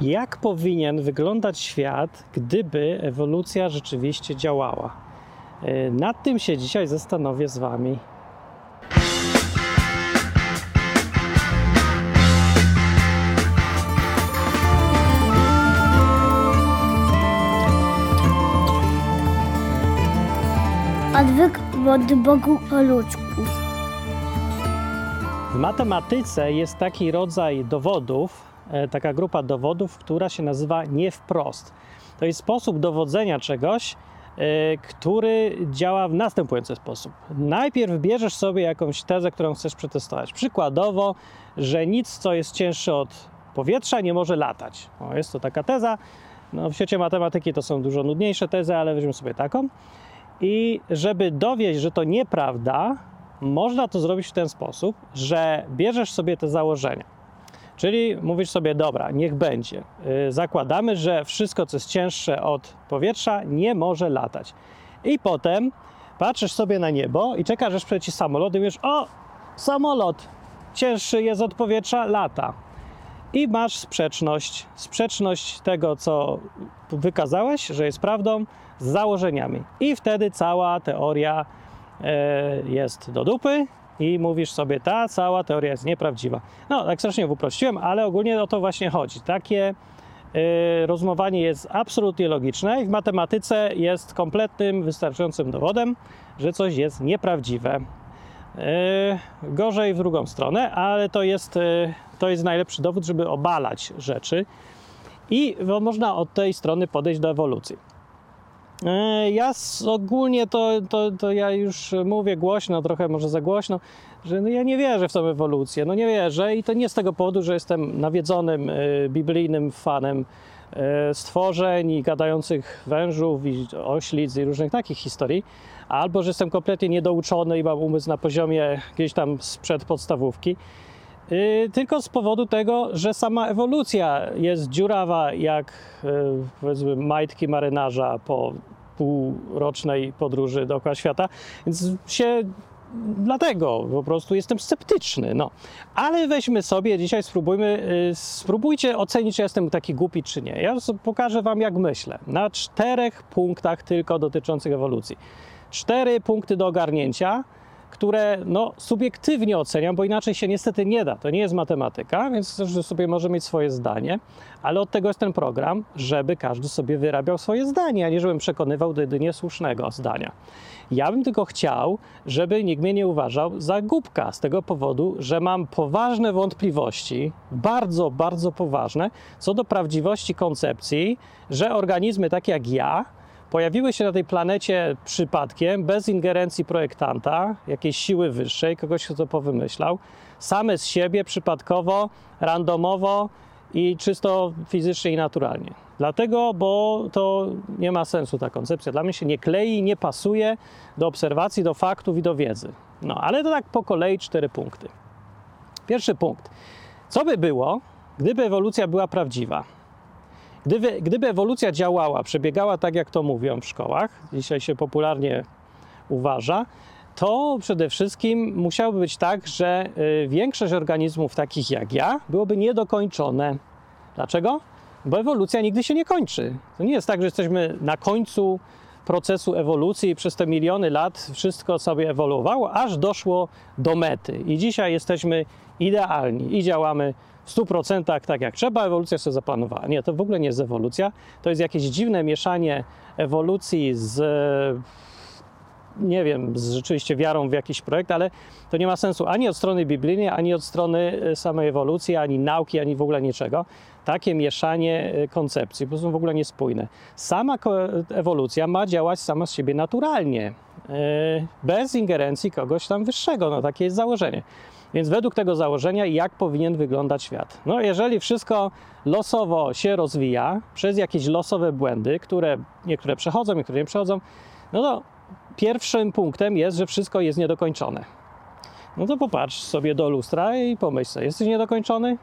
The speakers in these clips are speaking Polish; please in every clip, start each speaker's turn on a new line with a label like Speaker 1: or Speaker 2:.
Speaker 1: Jak powinien wyglądać świat, gdyby ewolucja rzeczywiście działała? E, Nad tym się dzisiaj zastanowię z Wami.
Speaker 2: Odwyk od Bogu po ludzku.
Speaker 1: W matematyce jest taki rodzaj dowodów, taka grupa dowodów, która się nazywa nie wprost. To jest sposób dowodzenia czegoś, e, który działa w następujący sposób. Najpierw bierzesz sobie jakąś tezę, którą chcesz przetestować. Przykładowo, że nic, co jest cięższe od powietrza, nie może latać. O, jest to taka teza. No, w świecie matematyki to są dużo nudniejsze tezy, ale weźmiemy sobie taką. I żeby dowieść, że to nieprawda, można to zrobić w ten sposób, że bierzesz sobie te założenia. Czyli mówisz sobie, dobra, niech będzie. Yy, Zakładamy, że wszystko, co jest cięższe od powietrza, nie może latać. I potem patrzysz sobie na niebo i czekasz, aż przeci samolot i mówisz, o, samolot cięższy jest od powietrza, lata. I masz sprzeczność, sprzeczność tego, co wykazałeś, że jest prawdą, z założeniami. I wtedy cała teoria e, jest do dupy i mówisz sobie, ta cała teoria jest nieprawdziwa. No, tak strasznie uprościłem, ale ogólnie o to właśnie chodzi. Takie e, rozumowanie jest absolutnie logiczne i w matematyce jest kompletnym, wystarczającym dowodem, że coś jest nieprawdziwe. E, gorzej w drugą stronę, ale to jest, e, to jest najlepszy dowód, żeby obalać rzeczy. I można od tej strony podejść do ewolucji. E, Ja ogólnie to, to, to ja już mówię głośno, trochę może za głośno, że no ja nie wierzę w tą ewolucję. No nie wierzę i to nie z tego powodu, że jestem nawiedzonym e, biblijnym fanem e, stworzeń i gadających wężów i oślic i różnych takich historii, albo że jestem kompletnie niedouczony i mam umysł na poziomie gdzieś tam sprzed podstawówki. Yy, tylko z powodu tego, że sama ewolucja jest dziurawa jak yy, powiedzmy majtki marynarza po półrocznej podróży dookoła świata, więc się dlatego po prostu jestem sceptyczny. No. Ale weźmy sobie dzisiaj, spróbujmy, yy, spróbujcie ocenić, czy jestem taki głupi, czy nie. Ja pokażę Wam, jak myślę. Na czterech punktach tylko dotyczących ewolucji. Cztery punkty do ogarnięcia, które no, subiektywnie oceniam, bo inaczej się niestety nie da. To nie jest matematyka, więc każdy sobie może mieć swoje zdanie, ale od tego jest ten program, żeby każdy sobie wyrabiał swoje zdanie, a nie żebym przekonywał do jedynie słusznego zdania. Ja bym tylko chciał, żeby nikt mnie nie uważał za głupka z tego powodu, że mam poważne wątpliwości, bardzo, bardzo poważne, co do prawdziwości koncepcji, że organizmy takie jak ja, pojawiły się na tej planecie przypadkiem, bez ingerencji projektanta, jakiejś siły wyższej, kogoś, kto to powymyślał, same z siebie, przypadkowo, randomowo i czysto fizycznie i naturalnie. Dlatego, bo to nie ma sensu ta koncepcja. Dla mnie się nie klei, nie pasuje do obserwacji, do faktów i do wiedzy. No, ale to tak po kolei cztery punkty. Pierwszy punkt. Co by było, gdyby ewolucja była prawdziwa? Gdyby, gdyby ewolucja działała, przebiegała tak, jak to mówią w szkołach, dzisiaj się popularnie uważa, to przede wszystkim musiałoby być tak, że y, większość organizmów takich jak ja byłoby niedokończone. Dlaczego? Bo ewolucja nigdy się nie kończy. To nie jest tak, że jesteśmy na końcu procesu ewolucji i przez te miliony lat wszystko sobie ewoluowało, aż doszło do mety. I dzisiaj jesteśmy idealni i działamy 100% tak jak trzeba, ewolucja sobie zaplanowała. Nie, to w ogóle nie jest ewolucja. To jest jakieś dziwne mieszanie ewolucji z nie wiem, z rzeczywiście wiarą w jakiś projekt, ale to nie ma sensu ani od strony biblijnej, ani od strony e, samej ewolucji, ani nauki, ani w ogóle niczego. Takie mieszanie e, koncepcji prostu są w ogóle niespójne. Sama ewolucja ma działać sama z siebie naturalnie, e, bez ingerencji kogoś tam wyższego. No takie jest założenie. Więc według tego założenia, jak powinien wyglądać świat? No, jeżeli wszystko losowo się rozwija przez jakieś losowe błędy, które niektóre przechodzą, niektóre nie przechodzą, no to pierwszym punktem jest, że wszystko jest niedokończone. No to popatrz sobie do lustra i pomyśl sobie, jesteś niedokończony?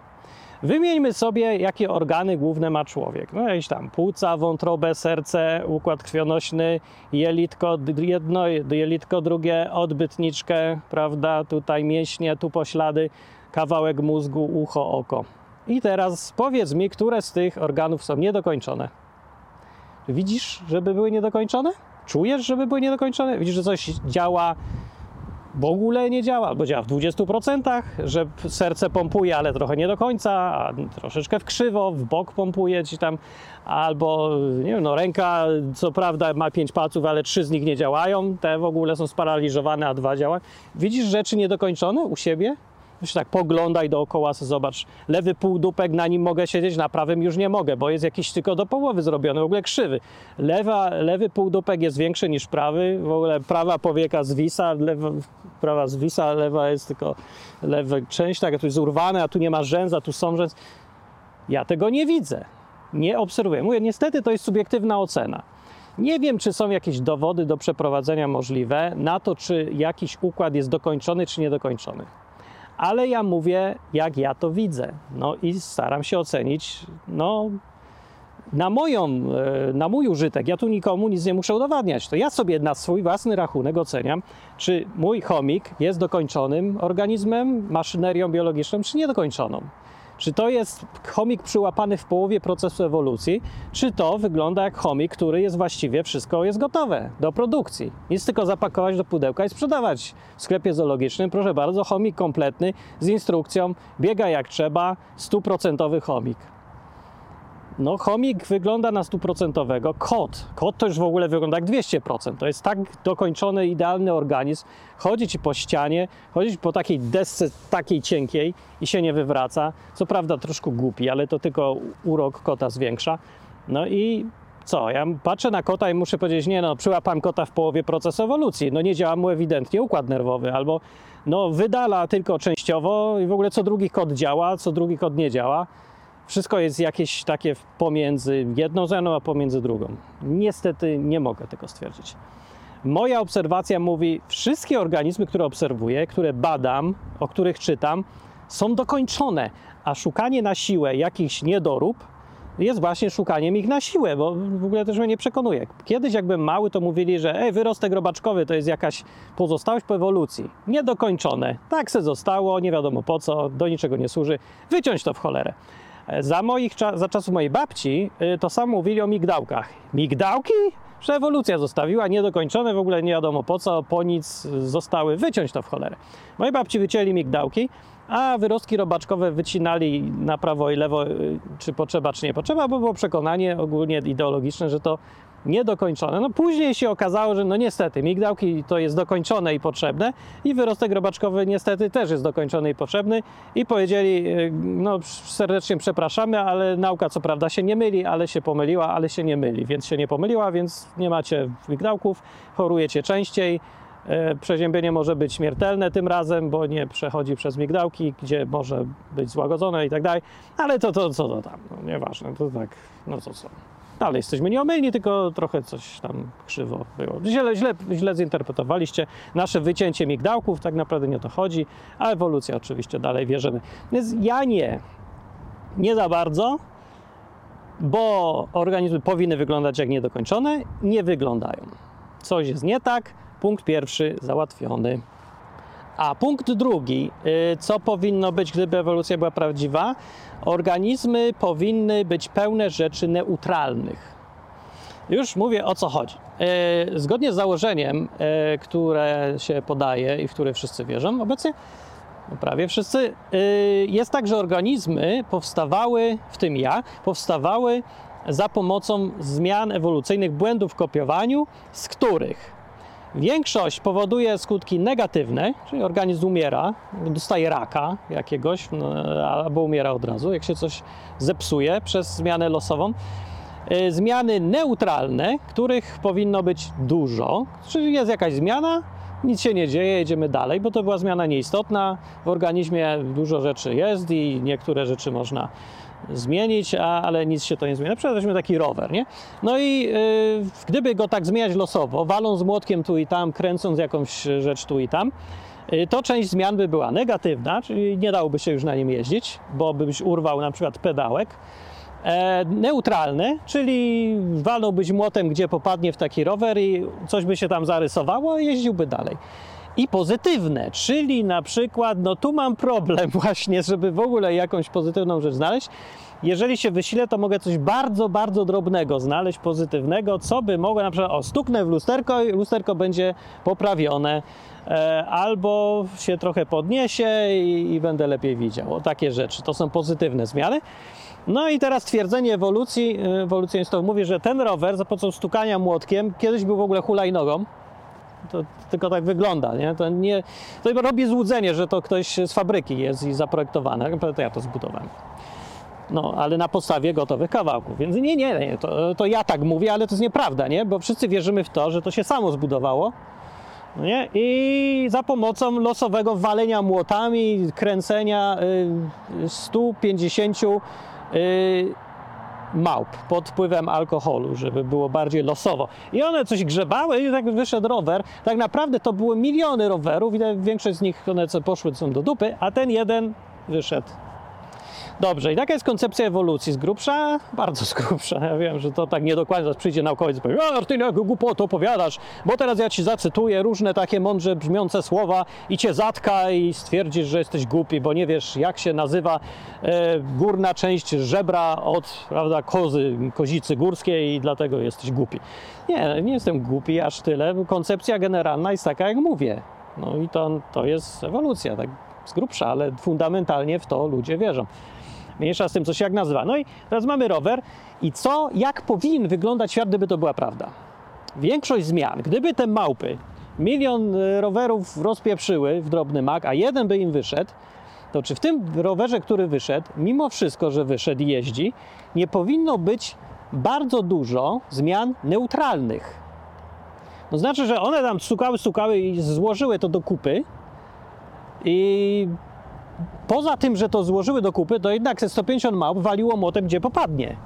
Speaker 1: Wymieńmy sobie, jakie organy główne ma człowiek. No jakieś tam płuca, wątrobę, serce, układ krwionośny, jelitko jedno, jelitko drugie, odbytniczkę, prawda, tutaj mięśnie, tu poślady, kawałek mózgu, ucho, oko. I teraz powiedz mi, które z tych organów są niedokończone. Widzisz, żeby były niedokończone? Czujesz, żeby były niedokończone? Widzisz, że coś działa, w ogóle nie działa, albo działa w 20%, że serce pompuje, ale trochę nie do końca, a troszeczkę w krzywo, w bok pompuje ci tam, albo nie wiem, no ręka co prawda ma pięć palców, ale trzy z nich nie działają, te w ogóle są sparaliżowane, a dwa działają. Widzisz rzeczy niedokończone u siebie? Już tak poglądaj dookoła, zobacz. Lewy półdupek, na nim mogę siedzieć, na prawym już nie mogę, bo jest jakiś tylko do połowy zrobiony, w ogóle krzywy. Lewa, lewy półdupek jest większy niż prawy, w ogóle prawa powieka zwisa, lewa, prawa zwisa, lewa jest tylko lewa część, tak, tu jest urwane, a tu nie ma rzęs, a tu są rzęs. Ja tego nie widzę, nie obserwuję. Mówię, niestety to jest subiektywna ocena. Nie wiem, czy są jakieś dowody do przeprowadzenia możliwe na to, czy jakiś układ jest dokończony, czy niedokończony ale ja mówię, jak ja to widzę. No i staram się ocenić, no, na, moją, e, na mój użytek. Ja tu nikomu nic nie muszę udowadniać. To ja sobie na swój własny rachunek oceniam, czy mój chomik jest dokończonym organizmem, maszynerią biologiczną, czy niedokończoną. Czy to jest chomik przyłapany w połowie procesu ewolucji, czy to wygląda jak chomik, który jest właściwie wszystko jest gotowe do produkcji. Nic tylko zapakować do pudełka i sprzedawać w sklepie zoologicznym. Proszę bardzo, chomik kompletny z instrukcją, biega jak trzeba, stuprocentowy chomik. No, chomik wygląda na stuprocentowego. Kot. Kot to już w ogóle wygląda jak 200%. To jest tak dokończony, idealny organizm. Chodzi ci po ścianie, chodzi po takiej desce takiej cienkiej i się nie wywraca. Co prawda troszkę głupi, ale to tylko urok kota zwiększa. No i co? Ja patrzę na kota i muszę powiedzieć, nie no, przyłapałem kota w połowie procesu ewolucji. No nie działa mu ewidentnie układ nerwowy, albo no wydala tylko częściowo i w ogóle co drugi kot działa, co drugi kot nie działa. Wszystko jest jakieś takie pomiędzy jedną zeną, a pomiędzy drugą. Niestety nie mogę tego stwierdzić. Moja obserwacja mówi, wszystkie organizmy, które obserwuję, które badam, o których czytam, są dokończone, a szukanie na siłę jakichś niedorób jest właśnie szukaniem ich na siłę, bo w ogóle też mnie nie przekonuje. Kiedyś jak mały, to mówili, że ej, wyrostek robaczkowy to jest jakaś pozostałość po ewolucji. Niedokończone. Tak se zostało, nie wiadomo po co, do niczego nie służy. Wyciąć to w cholerę. Za, moich, za czasów mojej babci y, to samo mówili o migdałkach. Migdałki? Że ewolucja zostawiła, niedokończone, w ogóle nie wiadomo po co, po nic zostały, wyciąć to w cholerę. Moi babci wycięli migdałki, a wyrostki robaczkowe wycinali na prawo i lewo, y, czy potrzeba, czy nie potrzeba, bo było przekonanie ogólnie ideologiczne, że to niedokończone. No później się okazało, że no niestety migdałki to jest dokończone i potrzebne i wyrostek robaczkowy niestety też jest dokończony i potrzebny i powiedzieli, y, no serdecznie przepraszamy, ale nauka co prawda się nie myli, ale się pomyliła, ale się nie myli, więc się nie pomyliła, więc nie macie migdałków, chorujecie częściej, E, Przeziębienie może być śmiertelne tym razem, bo nie przechodzi przez migdałki, gdzie może być złagodzone i tak dalej, ale to, to co to tam, no, nieważne, to tak, no to co. Dalej jesteśmy nieomylni, tylko trochę coś tam krzywo było. Źle, źle, źle zinterpretowaliście nasze wycięcie migdałków, tak naprawdę nie o to chodzi, a ewolucja oczywiście dalej wierzymy. Więc ja nie, nie za bardzo, bo organizmy powinny wyglądać jak niedokończone, nie wyglądają. Coś jest nie tak, punkt pierwszy załatwiony. A punkt drugi, y, co powinno być, gdyby ewolucja była prawdziwa? Organizmy powinny być pełne rzeczy neutralnych. Już mówię o co chodzi. Y, Zgodnie z założeniem, y, które się podaje i w które wszyscy wierzą obecnie, no prawie wszyscy, jest tak, że organizmy powstawały, w tym ja, powstawały za pomocą zmian ewolucyjnych, błędów w kopiowaniu, z których Większość powoduje skutki negatywne, czyli organizm umiera, dostaje raka jakiegoś, no, albo umiera od razu, jak się coś zepsuje przez zmianę losową. Y, Zmiany neutralne, których powinno być dużo, czyli jest jakaś zmiana, nic się nie dzieje, jedziemy dalej, bo to była zmiana nieistotna. W organizmie dużo rzeczy jest i niektóre rzeczy można zmienić, a, ale nic się to nie zmienia. Na przykład weźmy taki rower, nie? No i y, gdyby go tak zmieniać losowo, waląc młotkiem tu i tam, kręcąc jakąś rzecz tu i tam, y, to część zmian by była negatywna, czyli nie dałoby się już na nim jeździć, bo byś urwał na przykład pedałek. E, neutralne, czyli walnąłbyś młotem, gdzie popadnie w taki rower i coś by się tam zarysowało jeździłby dalej. I pozytywne, czyli na przykład, no tu mam problem właśnie, żeby w ogóle jakąś pozytywną rzecz znaleźć. Jeżeli się wysilę, to mogę coś bardzo, bardzo drobnego znaleźć, pozytywnego, co by mogło na przykład, o, stuknę w lusterko i lusterko będzie poprawione, e, albo się trochę podniesie i, i będę lepiej widział. O, takie rzeczy, to są pozytywne zmiany. No i teraz twierdzenie ewolucji, e, ewolucjonistów mówi, że ten rower za pomocą stukania młotkiem kiedyś był w ogóle hulajnogą, to tylko tak wygląda, nie? To, nie, to robi złudzenie, że to ktoś z fabryki jest i zaprojektowane. To ja to zbudowałem. No, ale na podstawie gotowych kawałków. Więc nie, nie, nie to, to ja tak mówię, ale to jest nieprawda, nie? Bo wszyscy wierzymy w to, że to się samo zbudowało. No nie? I za pomocą losowego walenia młotami, kręcenia y, 150 y, małp pod wpływem alkoholu, żeby było bardziej losowo. I one coś grzebały i tak wyszedł rower. Tak naprawdę to były miliony rowerów i większość z nich one co poszły są do dupy, a ten jeden wyszedł. Dobrze, i taka jest koncepcja ewolucji. Z grubsza? Bardzo z grubsza. Ja wiem, że to tak niedokładnie, zaraz przyjdzie naukowiec i powie, a ty jak głupotę opowiadasz, bo teraz ja ci zacytuję różne takie mądrze brzmiące słowa i cię zatka i stwierdzisz, że jesteś głupi, bo nie wiesz, jak się nazywa e, górna część żebra od prawda, kozy, kozicy górskiej i dlatego jesteś głupi. Nie, nie jestem głupi aż tyle. Koncepcja generalna jest taka, jak mówię. No i to, to jest ewolucja, tak z grubsza, ale fundamentalnie w to ludzie wierzą. Mniejsza z tym, co się jak nazywa. No i teraz mamy rower i co, jak powinien wyglądać świat, gdyby to była prawda? Większość zmian, gdyby te małpy milion e, rowerów rozpieprzyły w drobny mak, a jeden by im wyszedł, to czy w tym rowerze, który wyszedł, mimo wszystko, że wyszedł i jeździ, nie powinno być bardzo dużo zmian neutralnych? No znaczy, że one tam stukały, stukały i złożyły to do kupy i poza tym, że to złożyły do kupy, to jednak te 150 małp waliło młotem, gdzie popadnie.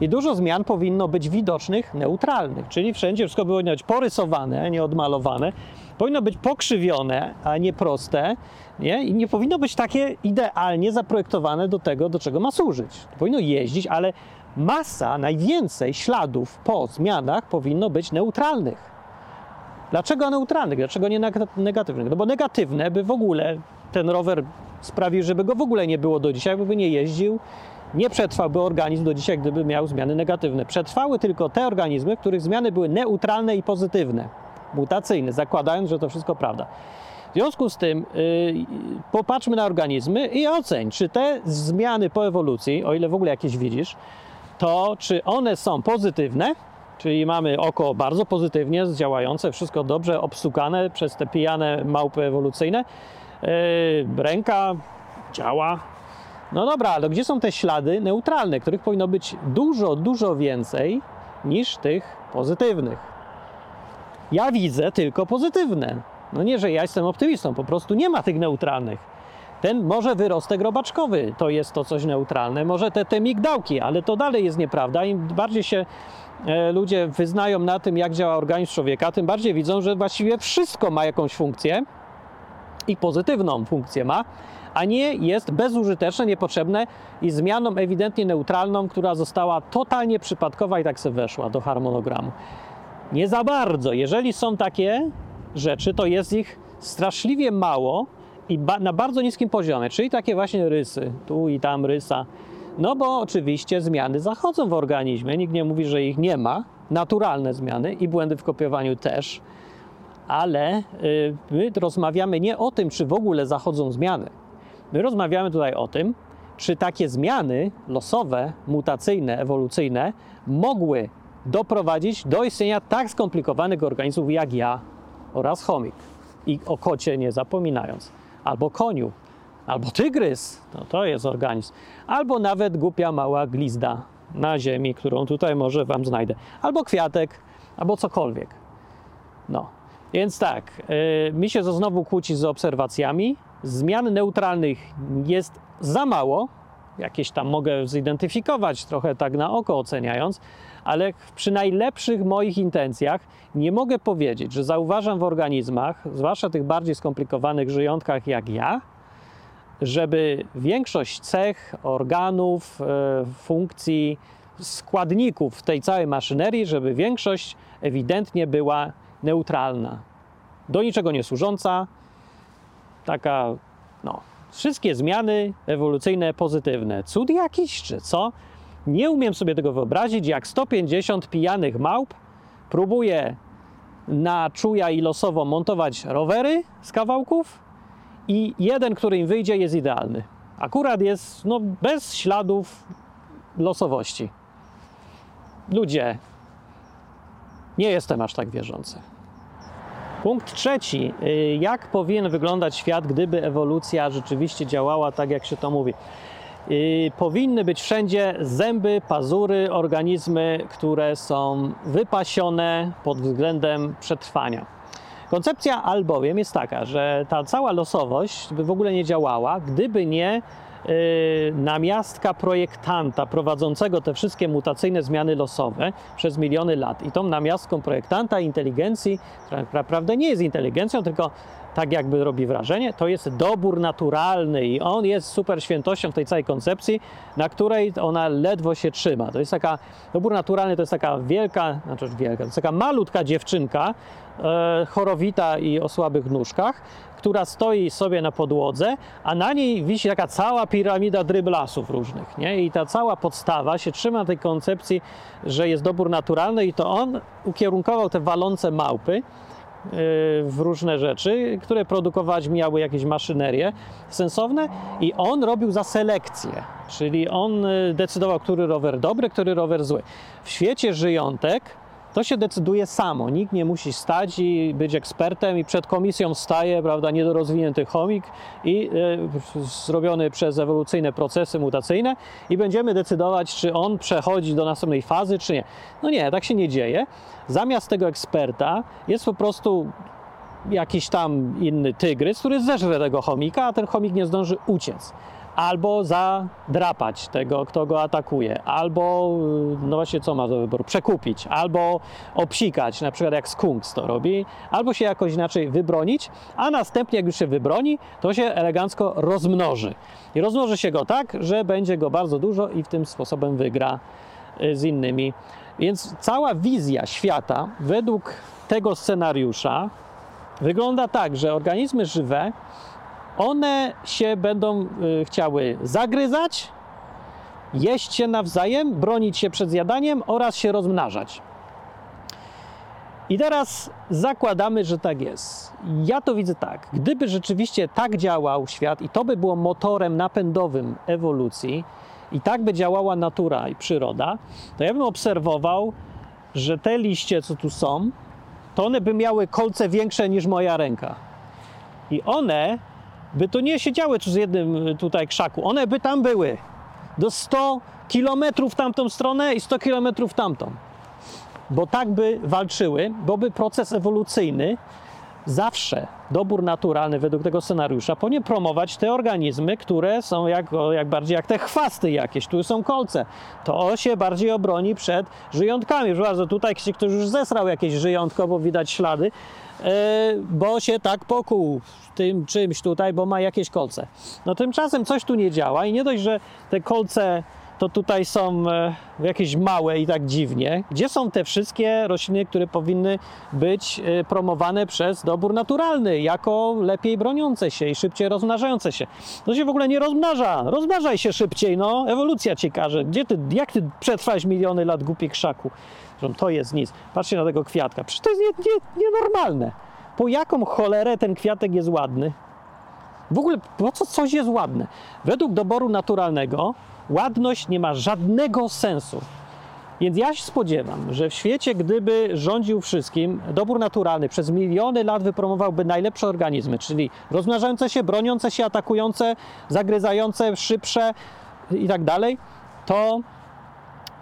Speaker 1: I dużo zmian powinno być widocznych, neutralnych, czyli wszędzie wszystko powinno być porysowane, nie odmalowane. Powinno być pokrzywione, a nie proste. Nie? I nie powinno być takie idealnie zaprojektowane do tego, do czego ma służyć. Powinno jeździć, ale masa, najwięcej śladów po zmianach powinno być neutralnych. Dlaczego neutralnych? Dlaczego nie negatywnych? No bo negatywne by w ogóle ten rower sprawił, żeby go w ogóle nie było do dzisiaj, by nie jeździł, nie przetrwałby organizm do dzisiaj, gdyby miał zmiany negatywne. Przetrwały tylko te organizmy, których zmiany były neutralne i pozytywne, mutacyjne, zakładając, że to wszystko prawda. W związku z tym yy, popatrzmy na organizmy i oceń, czy te zmiany po ewolucji, o ile w ogóle jakieś widzisz, to czy one są pozytywne, czyli mamy oko bardzo pozytywnie działające, wszystko dobrze obstukane przez te pijane małpy ewolucyjne, Yy, ręka działa. No dobra, ale gdzie są te ślady neutralne, których powinno być dużo, dużo więcej niż tych pozytywnych? Ja widzę tylko pozytywne. No nie, że ja jestem optymistą, po prostu nie ma tych neutralnych. Ten może wyrostek robaczkowy to jest to coś neutralne, może te, te migdałki, ale to dalej jest nieprawda. Im bardziej się e, ludzie wyznają na tym, jak działa organizm człowieka, tym bardziej widzą, że właściwie wszystko ma jakąś funkcję i pozytywną funkcję ma, a nie jest bezużyteczne, niepotrzebne i zmianą ewidentnie neutralną, która została totalnie przypadkowa i tak sobie weszła do harmonogramu. Nie za bardzo. Jeżeli są takie rzeczy, to jest ich straszliwie mało i ba na bardzo niskim poziomie, czyli takie właśnie rysy, tu i tam rysa. No bo oczywiście zmiany zachodzą w organizmie, nikt nie mówi, że ich nie ma, naturalne zmiany i błędy w kopiowaniu też ale y, my rozmawiamy nie o tym, czy w ogóle zachodzą zmiany. My rozmawiamy tutaj o tym, czy takie zmiany losowe, mutacyjne, ewolucyjne mogły doprowadzić do istnienia tak skomplikowanych organizmów jak ja oraz chomik. I o kocie nie zapominając. Albo koniu, albo tygrys, no to jest organizm. Albo nawet głupia mała glizda na ziemi, którą tutaj może Wam znajdę. Albo kwiatek, albo cokolwiek. No, więc tak, yy, mi się to znowu kłóci z obserwacjami. Zmian neutralnych jest za mało. Jakieś tam mogę zidentyfikować, trochę tak na oko oceniając, ale przy najlepszych moich intencjach nie mogę powiedzieć, że zauważam w organizmach, zwłaszcza tych bardziej skomplikowanych żyjątkach jak ja, żeby większość cech, organów, yy, funkcji, składników tej całej maszynerii, żeby większość ewidentnie była neutralna, do niczego nie służąca, taka, no, wszystkie zmiany ewolucyjne pozytywne. Cud jakiś, czy co? Nie umiem sobie tego wyobrazić, jak 150 pijanych małp próbuje na czuja i losowo montować rowery z kawałków i jeden, który im wyjdzie, jest idealny. Akurat jest no, bez śladów losowości. Ludzie, nie jestem aż tak wierzący. Punkt trzeci. Y, Jak powinien wyglądać świat, gdyby ewolucja rzeczywiście działała tak, jak się to mówi? Y, Powinny być wszędzie zęby, pazury, organizmy, które są wypasione pod względem przetrwania. Koncepcja albowiem jest taka, że ta cała losowość by w ogóle nie działała, gdyby nie namiastka projektanta prowadzącego te wszystkie mutacyjne zmiany losowe przez miliony lat. I tą namiastką projektanta inteligencji, która naprawdę nie jest inteligencją, tylko tak jakby robi wrażenie, to jest dobór naturalny i on jest super świętością tej całej koncepcji, na której ona ledwo się trzyma. To jest taka, dobór naturalny to jest taka wielka, znaczy wielka, to jest taka malutka dziewczynka, e, chorowita i o słabych nóżkach, która stoi sobie na podłodze, a na niej wisi taka cała piramida dryblasów różnych, nie? I ta cała podstawa się trzyma tej koncepcji, że jest dobór naturalny i to on ukierunkował te walące małpy, w różne rzeczy, które produkować miały jakieś maszynerie sensowne i on robił za selekcję, czyli on y, decydował, który rower dobry, który rower zły. W świecie żyjątek to się decyduje samo. Nikt nie musi stać i być ekspertem i przed komisją staje, prawda, niedorozwinięty chomik i y, zrobiony przez ewolucyjne procesy mutacyjne i będziemy decydować, czy on przechodzi do następnej fazy, czy nie. No nie, tak się nie dzieje. Zamiast tego eksperta jest po prostu jakiś tam inny tygrys, który zeżre tego chomika, a ten chomik nie zdąży uciec. Albo zadrapać tego, kto go atakuje, albo, y, no właśnie, co ma do wyboru? Przekupić, albo obsikać, na przykład jak skunks to robi, albo się jakoś inaczej wybronić, a następnie, jak już się wybroni, to się elegancko rozmnoży. I rozmnoży się go tak, że będzie go bardzo dużo i w tym sposobem wygra y, z innymi. Więc cała wizja świata według tego scenariusza wygląda tak, że organizmy żywe, one się będą y, chciały zagryzać, jeść się nawzajem, bronić się przed zjadaniem oraz się rozmnażać. I teraz zakładamy, że tak jest. Ja to widzę tak. Gdyby rzeczywiście tak działał świat i to by było motorem napędowym ewolucji i tak by działała natura i przyroda, to ja bym obserwował, że te liście, co tu są, to one by miały kolce większe niż moja ręka. I one by tu nie siedziały tu z jednym y, tutaj krzaku, one by tam były. Do 100 kilometrów w tamtą stronę i 100 kilometrów w tamtą. Bo tak by walczyły, bo by proces ewolucyjny zawsze dobór naturalny według tego scenariusza powinien promować te organizmy, które są jak, jak bardziej jak te chwasty jakieś, tu są kolce. To się bardziej obroni przed żyjątkami. Proszę bardzo, tutaj ktoś już zesrał jakieś żyjątko, bo widać ślady, e, bo się tak pokuł tym czymś tutaj, bo ma jakieś kolce. No tymczasem coś tu nie działa i nie dość, że te kolce to tutaj są e, jakieś małe i tak dziwnie. Gdzie są te wszystkie rośliny, które powinny być e, promowane przez dobór naturalny, jako lepiej broniące się i szybciej rozmnażające się? To się w ogóle nie rozmnaża. Rozmnażaj się szybciej, no. Ewolucja ci każe. Gdzie ty, jak ty przetrwałeś miliony lat głupi krzaku? To jest nic. Patrzcie na tego kwiatka. Przecież to jest nie, nie, nienormalne. Po jaką cholerę ten kwiatek jest ładny? W ogóle po co coś jest ładne? Według doboru naturalnego ładność nie ma żadnego sensu. Więc ja się spodziewam, że w świecie, gdyby rządził wszystkim, dobór naturalny przez miliony lat wypromowałby najlepsze organizmy, czyli rozmnażające się, broniące się, atakujące, zagryzające, szybsze i tak dalej, to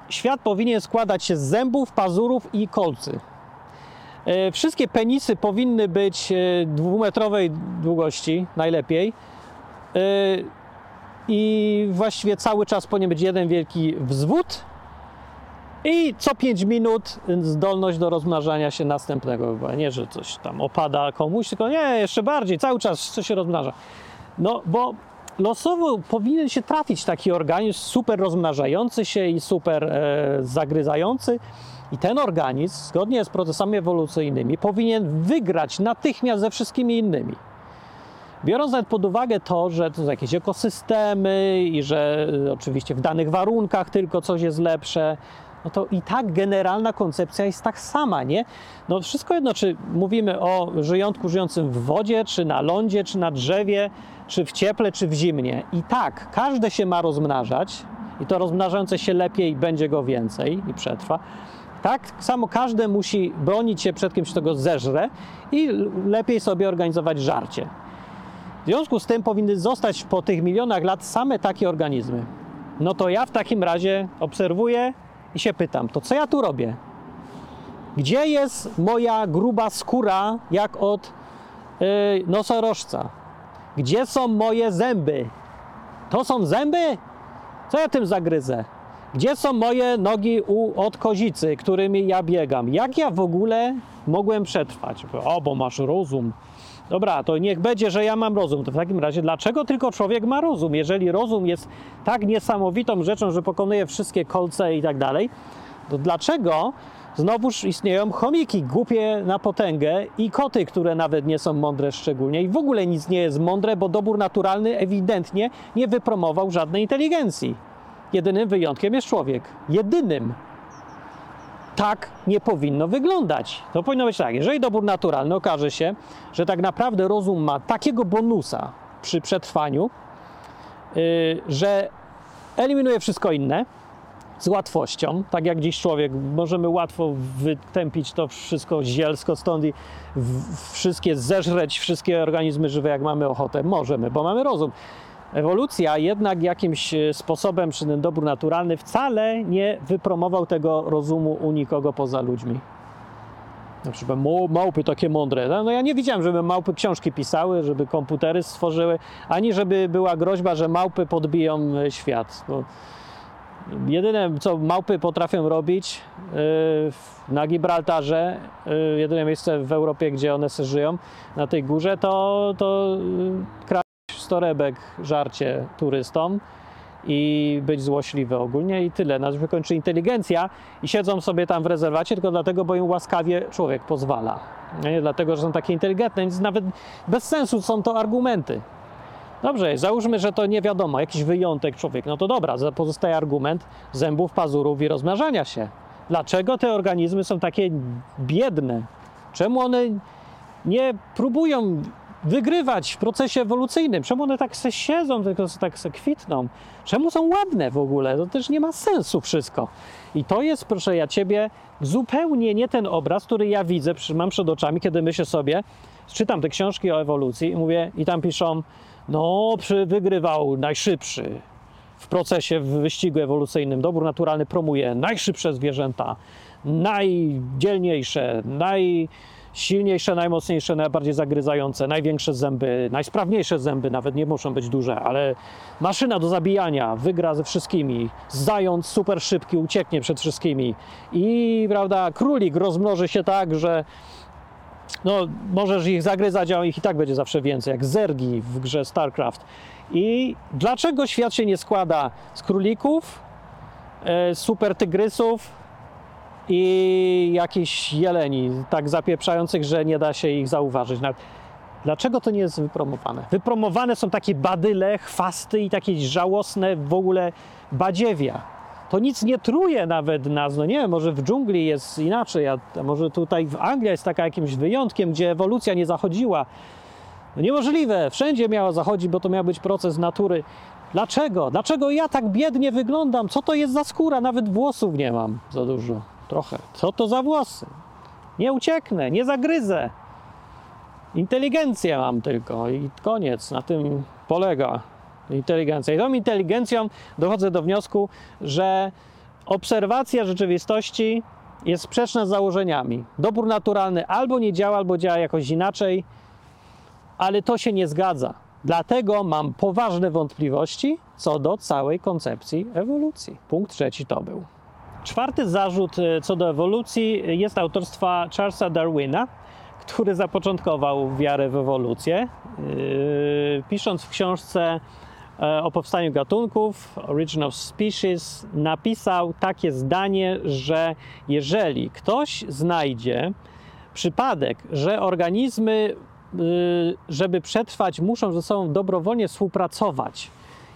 Speaker 1: świat powinien składać się z zębów, pazurów i kolcy. E, Wszystkie penisy powinny być e, dwumetrowej długości, najlepiej. I właściwie cały czas powinien być jeden wielki wzwód. I co 5 minut zdolność do rozmnażania się następnego. Nie, że coś tam opada komuś, tylko nie, jeszcze bardziej, cały czas coś się rozmnaża. No, bo losowo powinien się trafić taki organizm super rozmnażający się i super e, zagryzający. I ten organizm, zgodnie z procesami ewolucyjnymi, powinien wygrać natychmiast ze wszystkimi innymi. Biorąc nawet pod uwagę to, że to są jakieś ekosystemy i że y, oczywiście w danych warunkach tylko coś jest lepsze, no to i tak generalna koncepcja jest tak sama, nie? No wszystko jedno, czy mówimy o żyjątku żyjącym w wodzie, czy na lądzie, czy na drzewie, czy w cieple, czy w zimnie. I tak, każde się ma rozmnażać i to rozmnażające się lepiej będzie go więcej i przetrwa. Tak samo każde musi bronić się przed kimś, kto go zeżre i lepiej sobie organizować żarcie. W związku z tym powinny zostać po tych milionach lat same takie organizmy. No to ja w takim razie obserwuję i się pytam, to co ja tu robię? Gdzie jest moja gruba skóra, jak od yy, nosorożca? Gdzie są moje zęby? To są zęby? Co ja tym zagryzę? Gdzie są moje nogi u, od kozicy, którymi ja biegam? Jak ja w ogóle mogłem przetrwać? O, bo masz rozum. Dobra, to niech będzie, że ja mam rozum. To w takim razie, dlaczego tylko człowiek ma rozum? Jeżeli rozum jest tak niesamowitą rzeczą, że pokonuje wszystkie kolce i tak dalej, to dlaczego znowuż istnieją chomiki głupie na potęgę i koty, które nawet nie są mądre szczególnie i w ogóle nic nie jest mądre, bo dobór naturalny ewidentnie nie wypromował żadnej inteligencji. Jedynym wyjątkiem jest człowiek. Jedynym. Tak nie powinno wyglądać. To powinno być tak, jeżeli dobór naturalny okaże się, że tak naprawdę rozum ma takiego bonusa przy przetrwaniu, yy, że eliminuje wszystko inne z łatwością, tak jak dziś człowiek, możemy łatwo wytępić to wszystko zielsko stąd i wszystkie zeżreć, wszystkie organizmy żywe, jak mamy ochotę. Możemy, bo mamy rozum. Ewolucja jednak jakimś e, sposobem, czy ten dobór naturalny wcale nie wypromował tego rozumu u nikogo poza ludźmi. Na przykład małpy takie mądre. No, no ja nie widziałem, żeby małpy książki pisały, żeby komputery stworzyły, ani żeby była groźba, że małpy podbiją e, świat. No, jedyne, co małpy potrafią robić w- na Gibraltarze, jedyne miejsce w Europie, gdzie one żyją, na tej górze, to, to kraść torebek żarcie turystom i być złośliwy ogólnie i tyle. Na tym się kończy inteligencja i siedzą sobie tam w rezerwacie tylko dlatego, bo im łaskawie człowiek pozwala. Nie dlatego, że są takie inteligentne, więc nawet bez sensu są to argumenty. Dobrze, załóżmy, że to nie wiadomo, jakiś wyjątek człowiek. No to dobra, pozostaje argument zębów, pazurów i rozmnażania się. Dlaczego te organizmy są takie biedne? Czemu one nie próbują wygrywać w procesie ewolucyjnym? Czemu one tak se siedzą, tylko tak se kwitną? Czemu są ładne w ogóle? To też nie ma sensu wszystko. I to jest, proszę ja ciebie, zupełnie nie ten obraz, który ja widzę, mam przed oczami, kiedy myślę sobie, czytam te książki o ewolucji i mówię, i tam piszą, no, wygrywał najszybszy w procesie, w wyścigu ewolucyjnym. Dobór naturalny promuje najszybsze zwierzęta, najdzielniejsze, najsilniejsze, najmocniejsze, najbardziej zagryzające, największe zęby, najsprawniejsze zęby, nawet nie muszą być duże, ale maszyna do zabijania wygra ze wszystkimi. Zając super szybki ucieknie przed wszystkimi. I prawda, królik rozmnoży się tak, że no, możesz ich zagryzać, a ich i tak będzie zawsze więcej, jak zergi w grze StarCraft. I dlaczego świat się nie składa z królików, e, super tygrysów i jakichś jeleni, tak zapieprzających, że nie da się ich zauważyć. Dlaczego to nie jest wypromowane? Wypromowane są takie badyle, chwasty i takie żałosne w ogóle badziewia. To nic nie truje nawet nas. No nie wiem, może w dżungli jest inaczej, a może tutaj w Anglii jest taka jakimś wyjątkiem, gdzie ewolucja nie zachodziła. No niemożliwe, wszędzie miała zachodzić, bo to miał być proces natury. Dlaczego? Dlaczego ja tak biednie wyglądam? Co to jest za skóra? Nawet włosów nie mam za dużo. Trochę. Co to za włosy? Nie ucieknę, nie zagryzę. Inteligencję mam tylko i koniec. Na tym polega inteligencja. I tą inteligencją dochodzę do wniosku, że obserwacja rzeczywistości jest sprzeczna z założeniami. Dobór naturalny albo nie działa, albo działa jakoś inaczej, ale to się nie zgadza. Dlatego mam poważne wątpliwości co do całej koncepcji ewolucji. Punkt trzeci to był. Czwarty zarzut e, co do ewolucji jest autorstwa Charlesa Darwina, który zapoczątkował wiarę w ewolucję, yy, pisząc w książce e, o powstaniu gatunków, Origin of Species, napisał takie zdanie, że jeżeli ktoś znajdzie przypadek, że organizmy żeby przetrwać, muszą ze sobą dobrowolnie współpracować.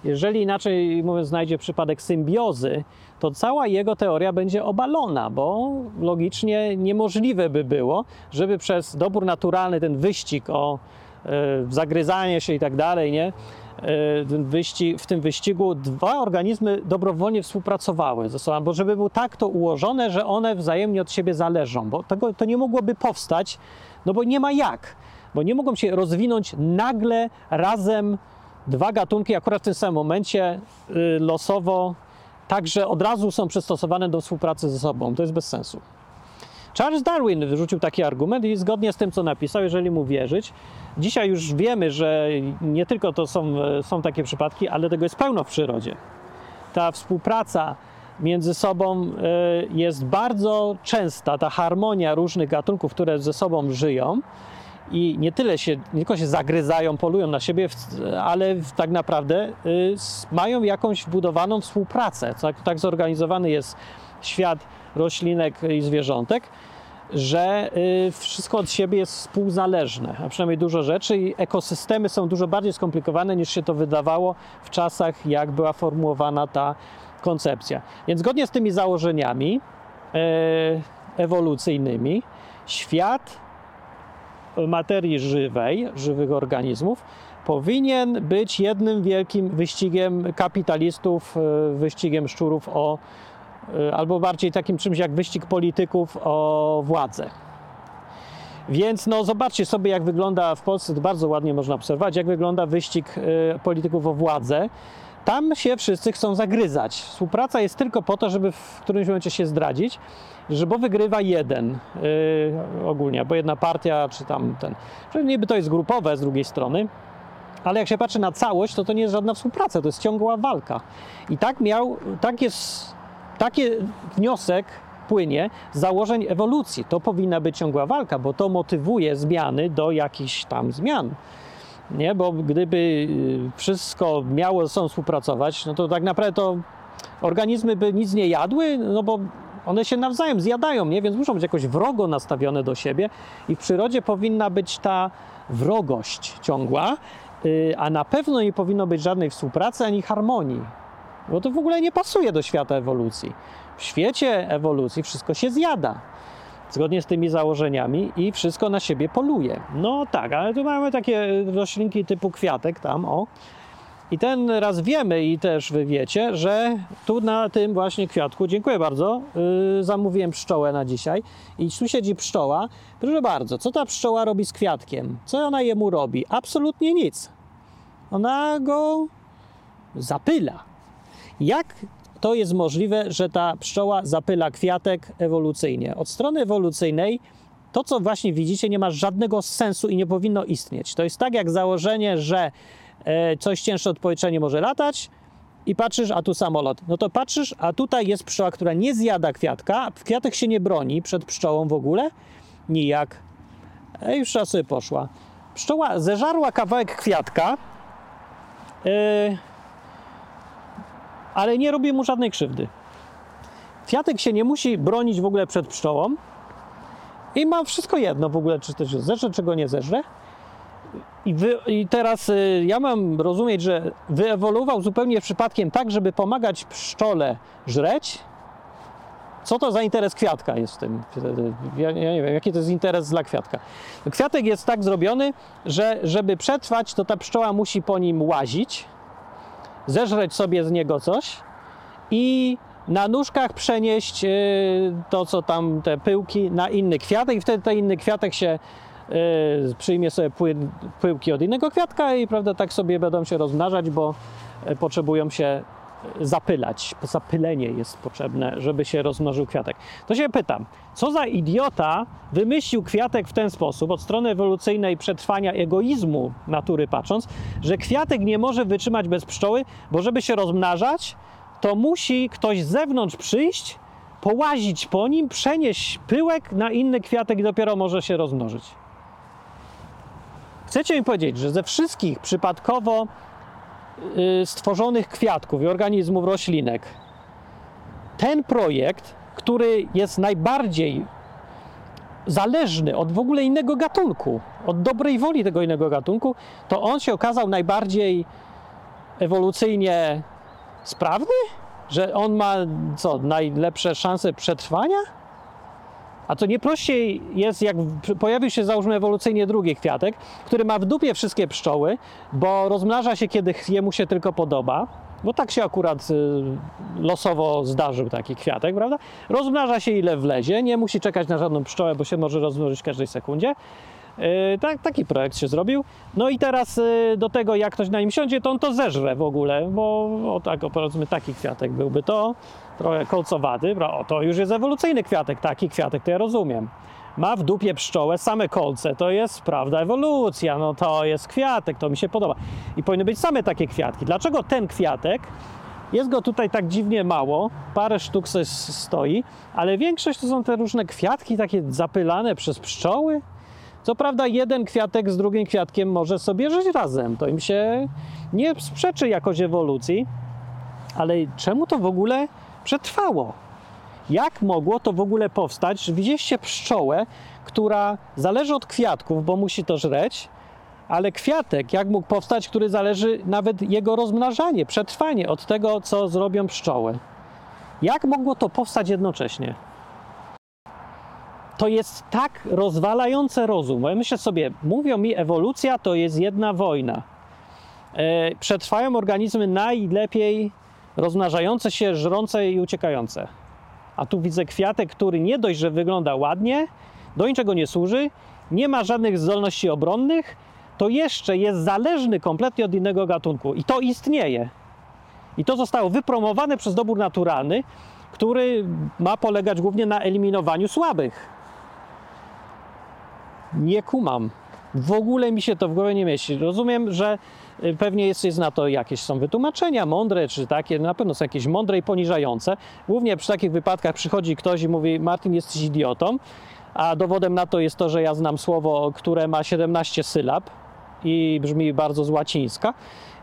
Speaker 1: Jeżeli inaczej mówiąc, znajdzie przypadek symbiozy, to cała jego teoria będzie obalona, bo logicznie niemożliwe by było, żeby przez dobór naturalny ten wyścig o y, zagryzanie się i tak dalej, nie? Wyścig, w tym wyścigu dwa organizmy dobrowolnie współpracowały ze sobą, bo żeby było tak to ułożone, że one wzajemnie od siebie zależą, bo tego, to nie mogłoby powstać, no bo nie ma jak, bo nie mogą się rozwinąć nagle razem dwa gatunki akurat w tym samym momencie y, losowo, tak że od razu są przystosowane do współpracy ze sobą. To jest bez sensu. Charles Darwin wyrzucił taki argument i zgodnie z tym, co napisał, jeżeli mu wierzyć, dzisiaj już wiemy, że nie tylko to są, są takie przypadki, ale tego jest pełno w przyrodzie. Ta współpraca między sobą y, jest bardzo częsta, ta harmonia różnych gatunków, które ze sobą żyją i nie tyle się, nie tylko się zagryzają, polują na siebie, ale tak naprawdę y, mają jakąś wbudowaną współpracę. Tak, tak zorganizowany jest świat roślinek i zwierzątek, że y, wszystko od siebie jest współzależne, a przynajmniej dużo rzeczy i ekosystemy są dużo bardziej skomplikowane niż się to wydawało w czasach, jak była formułowana ta koncepcja. Więc zgodnie z tymi założeniami e, ewolucyjnymi, świat materii żywej, żywych organizmów, powinien być jednym wielkim wyścigiem kapitalistów, e, wyścigiem szczurów o, e, albo bardziej takim czymś jak wyścig polityków o władzę. Więc no zobaczcie sobie, jak wygląda w Polsce, to bardzo ładnie można obserwować, jak wygląda wyścig e, polityków o władzę. Tam się wszyscy chcą zagryzać. Współpraca jest tylko po to, żeby w którymś momencie się zdradzić, że bo wygrywa jeden yy, ogólnie, bo jedna partia, czy tam ten. Że niby to jest grupowe z drugiej strony, ale jak się patrzy na całość, to to nie jest żadna współpraca, to jest ciągła walka. I tak miał, tak jest, taki wniosek płynie z założeń ewolucji. To powinna być ciągła walka, bo to motywuje zmiany do jakichś tam zmian. Nie, bo gdyby y, wszystko miało ze sobą współpracować, no to tak naprawdę to organizmy by nic nie jadły, no bo one się nawzajem zjadają, nie? więc muszą być jakoś wrogo nastawione do siebie i w przyrodzie powinna być ta wrogość ciągła, y, a na pewno nie powinno być żadnej współpracy ani harmonii, bo to w ogóle nie pasuje do świata ewolucji. W świecie ewolucji wszystko się zjada zgodnie z tymi założeniami i wszystko na siebie poluje. No tak, ale tu mamy takie roślinki typu kwiatek tam, o. I ten raz wiemy i też wy wiecie, że tu na tym właśnie kwiatku, dziękuję bardzo, yy, zamówiłem pszczołę na dzisiaj i tu siedzi pszczoła. Proszę bardzo, co ta pszczoła robi z kwiatkiem? Co ona jemu robi? Absolutnie nic. Ona go zapyla. Jak to jest możliwe, że ta pszczoła zapyla kwiatek ewolucyjnie? Od strony ewolucyjnej to, co właśnie widzicie, nie ma żadnego sensu i nie powinno istnieć. To jest tak jak założenie, że e, coś cięższe od powietrza nie może latać i patrzysz, a tu samolot. No to patrzysz, a tutaj jest pszczoła, która nie zjada kwiatka, kwiatek się nie broni przed pszczołą w ogóle, nijak. E, już raz sobie poszła. Pszczoła zeżarła kawałek kwiatka, e, ale nie robi mu żadnej krzywdy. Kwiatek się nie musi bronić w ogóle przed pszczołą i ma wszystko jedno w ogóle, czy się zeżre, czy go nie zeżre. I, wy, I teraz y, ja mam rozumieć, że wyewoluował zupełnie przypadkiem tak, żeby pomagać pszczole żreć. Co to za interes kwiatka jest w tym? Ja, ja nie wiem, jaki to jest interes dla kwiatka. Kwiatek jest tak zrobiony, że żeby przetrwać, to ta pszczoła musi po nim łazić, zeżreć sobie z niego coś i na nóżkach przenieść y, to, co tam, te pyłki na inny kwiatek i wtedy ten inny kwiatek się y, przyjmie sobie pyłki od innego kwiatka i prawda, tak sobie będą się rozmnażać, bo y, potrzebują się zapylać. Zapylenie jest potrzebne, żeby się rozmnożył kwiatek. To się pytam, co za idiota wymyślił kwiatek w ten sposób, od strony ewolucyjnej przetrwania egoizmu natury patrząc, że kwiatek nie może wytrzymać bez pszczoły, bo żeby się rozmnażać, to musi ktoś z zewnątrz przyjść, połazić po nim, przenieść pyłek na inny kwiatek i dopiero może się rozmnożyć. Chcecie mi powiedzieć, że ze wszystkich przypadkowo stworzonych kwiatków i organizmów roślinek, ten projekt, który jest najbardziej zależny od w ogóle innego gatunku, od dobrej woli tego innego gatunku, to on się okazał najbardziej ewolucyjnie sprawny? Że on ma co, najlepsze szanse przetrwania? A to nie prościej jest, jak pojawił się załóżmy ewolucyjnie drugi kwiatek, który ma w dupie wszystkie pszczoły, bo rozmnaża się kiedy jemu się tylko podoba, bo tak się akurat y, losowo zdarzył taki kwiatek, prawda? Rozmnaża się ile wlezie, nie musi czekać na żadną pszczołę, bo się może rozmnożyć w każdej sekundzie. Yy, tak, taki projekt się zrobił. No i teraz yy, do tego, jak ktoś na nim siądzie, to on to zeżre w ogóle, bo o, tak, powiedzmy taki kwiatek byłby to, trochę kolcowaty, o, to już jest ewolucyjny kwiatek, taki kwiatek to ja rozumiem. Ma w dupie pszczołę, same kolce, to jest prawda ewolucja, no to jest kwiatek, to mi się podoba. I powinny być same takie kwiatki. Dlaczego ten kwiatek jest go tutaj tak dziwnie mało, parę sztuk s- stoi, ale większość to są te różne kwiatki takie zapylane przez pszczoły. Co prawda jeden kwiatek z drugim kwiatkiem może sobie żyć razem, to im się nie sprzeczy jakoś ewolucji, ale czemu to w ogóle przetrwało? Jak mogło to w ogóle powstać? Widzieliście pszczołę, która zależy od kwiatków, bo musi to żreć, ale kwiatek, jak mógł powstać, który zależy nawet jego rozmnażanie, przetrwanie od tego, co zrobią pszczoły. Jak mogło to powstać jednocześnie? To jest tak rozwalające rozum. Ja myślę sobie, mówią mi, ewolucja to jest jedna wojna. E, przetrwają organizmy najlepiej rozmnażające się, żrące i uciekające. A tu widzę kwiatek, który nie dość, że wygląda ładnie, do niczego nie służy, nie ma żadnych zdolności obronnych, to jeszcze jest zależny kompletnie od innego gatunku. I to istnieje. I to zostało wypromowane przez dobór naturalny, który ma polegać głównie na eliminowaniu słabych. Nie kumam. W ogóle mi się to w głowie nie mieści. Rozumiem, że pewnie jest, jest na to jakieś są wytłumaczenia mądre, czy takie, na pewno są jakieś mądre i poniżające. Głównie przy takich wypadkach przychodzi ktoś i mówi: Martin, jesteś idiotą. A dowodem na to jest to, że ja znam słowo, które ma 17 sylab i brzmi bardzo z łacińska.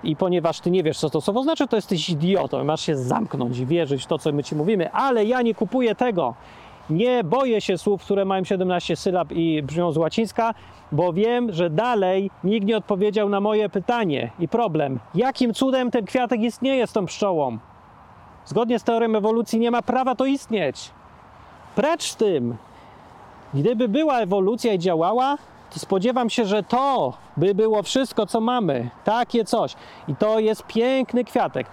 Speaker 1: I ponieważ ty nie wiesz, co to słowo znaczy, to jesteś idiotą masz się zamknąć i wierzyć w to, co my ci mówimy. Ale ja nie kupuję tego. Nie boję się słów, które mają 17 sylab i brzmią z łacińska, bo wiem, że dalej nikt nie odpowiedział na moje pytanie i problem. Jakim cudem ten kwiatek istnieje z tą pszczołą? Zgodnie z teorią ewolucji nie ma prawa to istnieć. Precz tym. Gdyby była ewolucja i działała, to spodziewam się, że to by było wszystko, co mamy. Takie coś. I to jest piękny kwiatek.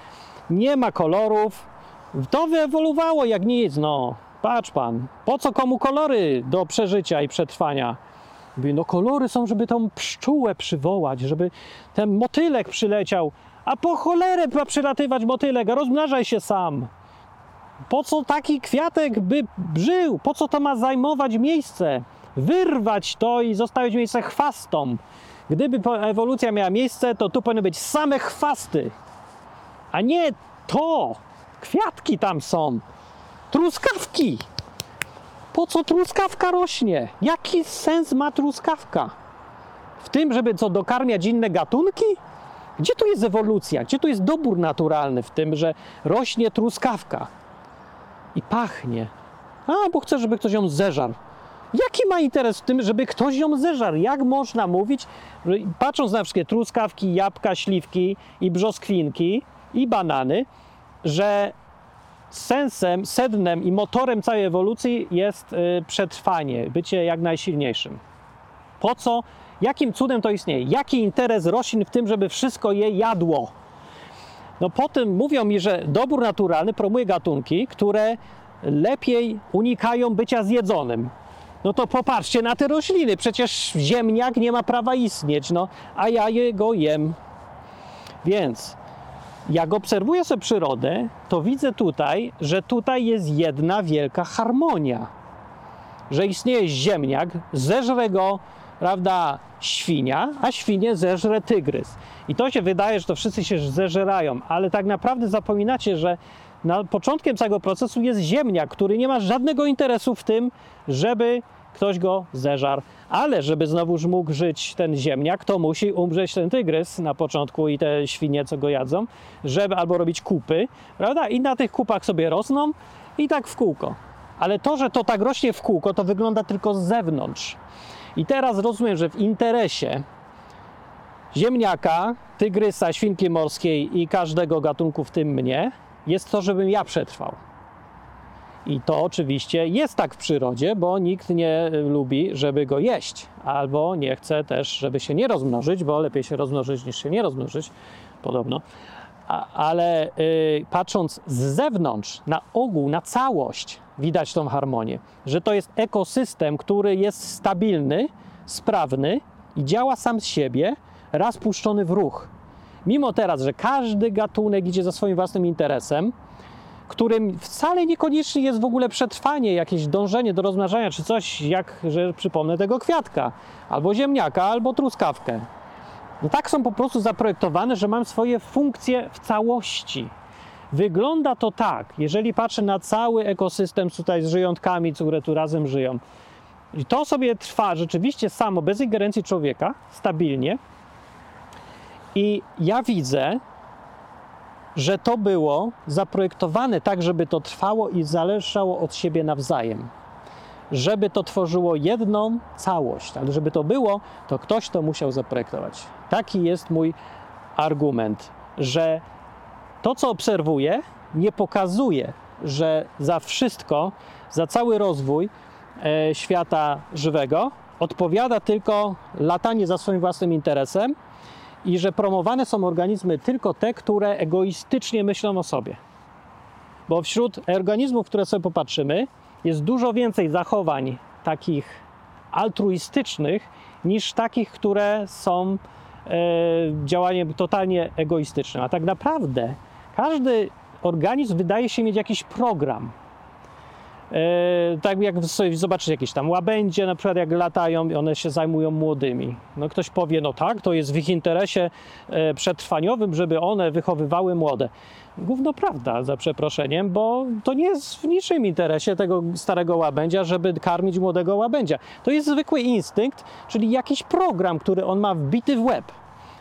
Speaker 1: Nie ma kolorów. To wyewoluowało jak nic, no. Patrz pan. Po co komu kolory do przeżycia i przetrwania? Mówi, no kolory są, żeby tą pszczółę przywołać, żeby ten motylek przyleciał. A po cholerę ma przylatywać motylek, rozmnażaj się sam. Po co taki kwiatek by żył? Po co to ma zajmować miejsce? Wyrwać to i zostawić miejsce chwastom. Gdyby ewolucja miała miejsce, to tu powinny być same chwasty, a nie to. Kwiatki tam są. Truskawki. Po co truskawka rośnie? Jaki sens ma truskawka? W tym, żeby co dokarmiać inne gatunki? Gdzie tu jest ewolucja? Gdzie tu jest dobór naturalny w tym, że rośnie truskawka i pachnie? A, bo chcę, żeby ktoś ją zeżarł. Jaki ma interes w tym, żeby ktoś ją zeżarł? Jak można mówić, patrząc na wszystkie truskawki, jabłka, śliwki i brzoskwinki i banany, że sensem, sednem i motorem całej ewolucji jest y, przetrwanie, bycie jak najsilniejszym. Po co? Jakim cudem to istnieje? Jaki interes roślin w tym, żeby wszystko je jadło? No po tym mówią mi, że dobór naturalny promuje gatunki, które lepiej unikają bycia zjedzonym. No to popatrzcie na te rośliny, przecież ziemniak nie ma prawa istnieć, no, a ja jego jem. Więc jak obserwuję sobie przyrodę, to widzę tutaj, że tutaj jest jedna wielka harmonia. Że istnieje ziemniak, zeżre go, prawda, świnia, a świnie zeżre tygrys. I to się wydaje, że to wszyscy się zeżerają, ale tak naprawdę zapominacie, że na początkiem całego procesu jest ziemniak, który nie ma żadnego interesu w tym, żeby ktoś go zeżarł. Ale żeby znowuż mógł żyć ten ziemniak, to musi umrzeć ten tygrys na początku i te świnie, co go jadzą, żeby albo robić kupy, prawda? I na tych kupach sobie rosną i tak w kółko. Ale to, że to tak rośnie w kółko, to wygląda tylko z zewnątrz. I teraz rozumiem, że w interesie ziemniaka, tygrysa, świnki morskiej i każdego gatunku, w tym mnie, jest to, żebym ja przetrwał. I to oczywiście jest tak w przyrodzie, bo nikt nie lubi, żeby go jeść, albo nie chce też, żeby się nie rozmnożyć, bo lepiej się rozmnożyć niż się nie rozmnożyć, podobno. A, ale y, patrząc z zewnątrz, na ogół, na całość, widać tą harmonię, że to jest ekosystem, który jest stabilny, sprawny i działa sam z siebie, raz puszczony w ruch. Mimo teraz, że każdy gatunek idzie za swoim własnym interesem, którym wcale niekoniecznie jest w ogóle przetrwanie, jakieś dążenie do rozmnażania, czy coś, jak, że przypomnę tego kwiatka, albo ziemniaka, albo truskawkę. No tak są po prostu zaprojektowane, że mam swoje funkcje w całości. Wygląda to tak, jeżeli patrzę na cały ekosystem tutaj z żyjątkami, które tu razem żyją. I to sobie trwa rzeczywiście samo, bez ingerencji człowieka, stabilnie. I ja widzę, że to było zaprojektowane tak, żeby to trwało i zależało od siebie nawzajem. Żeby to tworzyło jedną całość, ale żeby to było, to ktoś to musiał zaprojektować. Taki jest mój argument, że to, co obserwuję, nie pokazuje, że za wszystko, za cały rozwój e, świata żywego odpowiada tylko latanie za swoim własnym interesem i że promowane są organizmy tylko te, które egoistycznie myślą o sobie. Bo wśród organizmów, które sobie popatrzymy, jest dużo więcej zachowań takich altruistycznych niż takich, które są e, działaniem totalnie egoistycznym. A tak naprawdę każdy organizm wydaje się mieć jakiś program. E, tak jak sobie zobaczyć jakieś tam łabędzie, na przykład jak latają, one się zajmują młodymi. No ktoś powie, no tak, to jest w ich interesie e, przetrwaniowym, żeby one wychowywały młode. Gówno prawda, za przeproszeniem, bo to nie jest w niczym interesie tego starego łabędzia, żeby karmić młodego łabędzia. To jest zwykły instynkt, czyli jakiś program, który on ma wbity w łeb.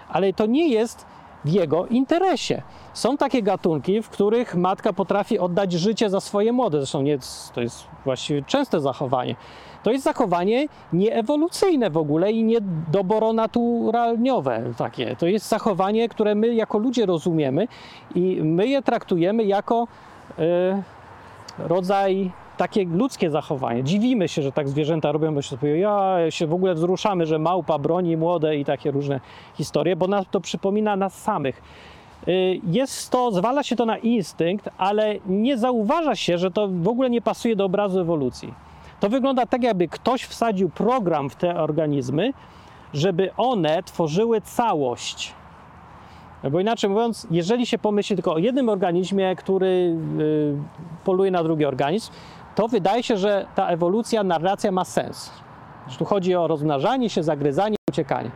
Speaker 1: Ale to nie jest w jego interesie. Są takie gatunki, w których matka potrafi oddać życie za swoje młode. Zresztą nie, to jest właściwie częste zachowanie. To jest zachowanie nieewolucyjne w ogóle i niedoboronaturalniowe takie. To jest zachowanie, które my jako ludzie rozumiemy i my je traktujemy jako y, rodzaj takie ludzkie zachowanie. Dziwimy się, że tak zwierzęta robią, bo się ja się w ogóle wzruszamy, że małpa broni młode i takie różne historie, bo nas to przypomina nas samych. Y, Jest to, zwala się to na instynkt, ale nie zauważa się, że to w ogóle nie pasuje do obrazu ewolucji. To wygląda tak, jakby ktoś wsadził program w te organizmy, żeby one tworzyły całość. Bo inaczej mówiąc, jeżeli się pomyśli tylko o jednym organizmie, który y, poluje na drugi organizm, to wydaje się, że ta ewolucja, narracja ma sens. Że tu chodzi o rozmnażanie się, zagryzanie, uciekanie.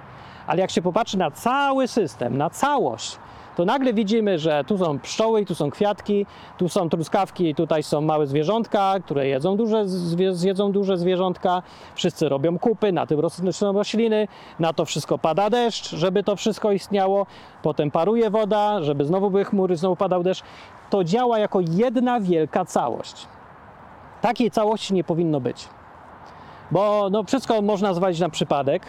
Speaker 1: Ale jak się popatrzy na cały system, na całość, to nagle widzimy, że tu są pszczoły, tu są kwiatki, tu są truskawki, tutaj są małe zwierzątka, które jedzą duże, zjedzą duże zwierzątka. Wszyscy robią kupy, na tym rosną rośliny, na to wszystko pada deszcz, żeby to wszystko istniało. Potem paruje woda, żeby znowu były chmury, znowu padał deszcz. To działa jako jedna wielka całość. Takiej całości nie powinno być. Bo no, wszystko można zwalić na przypadek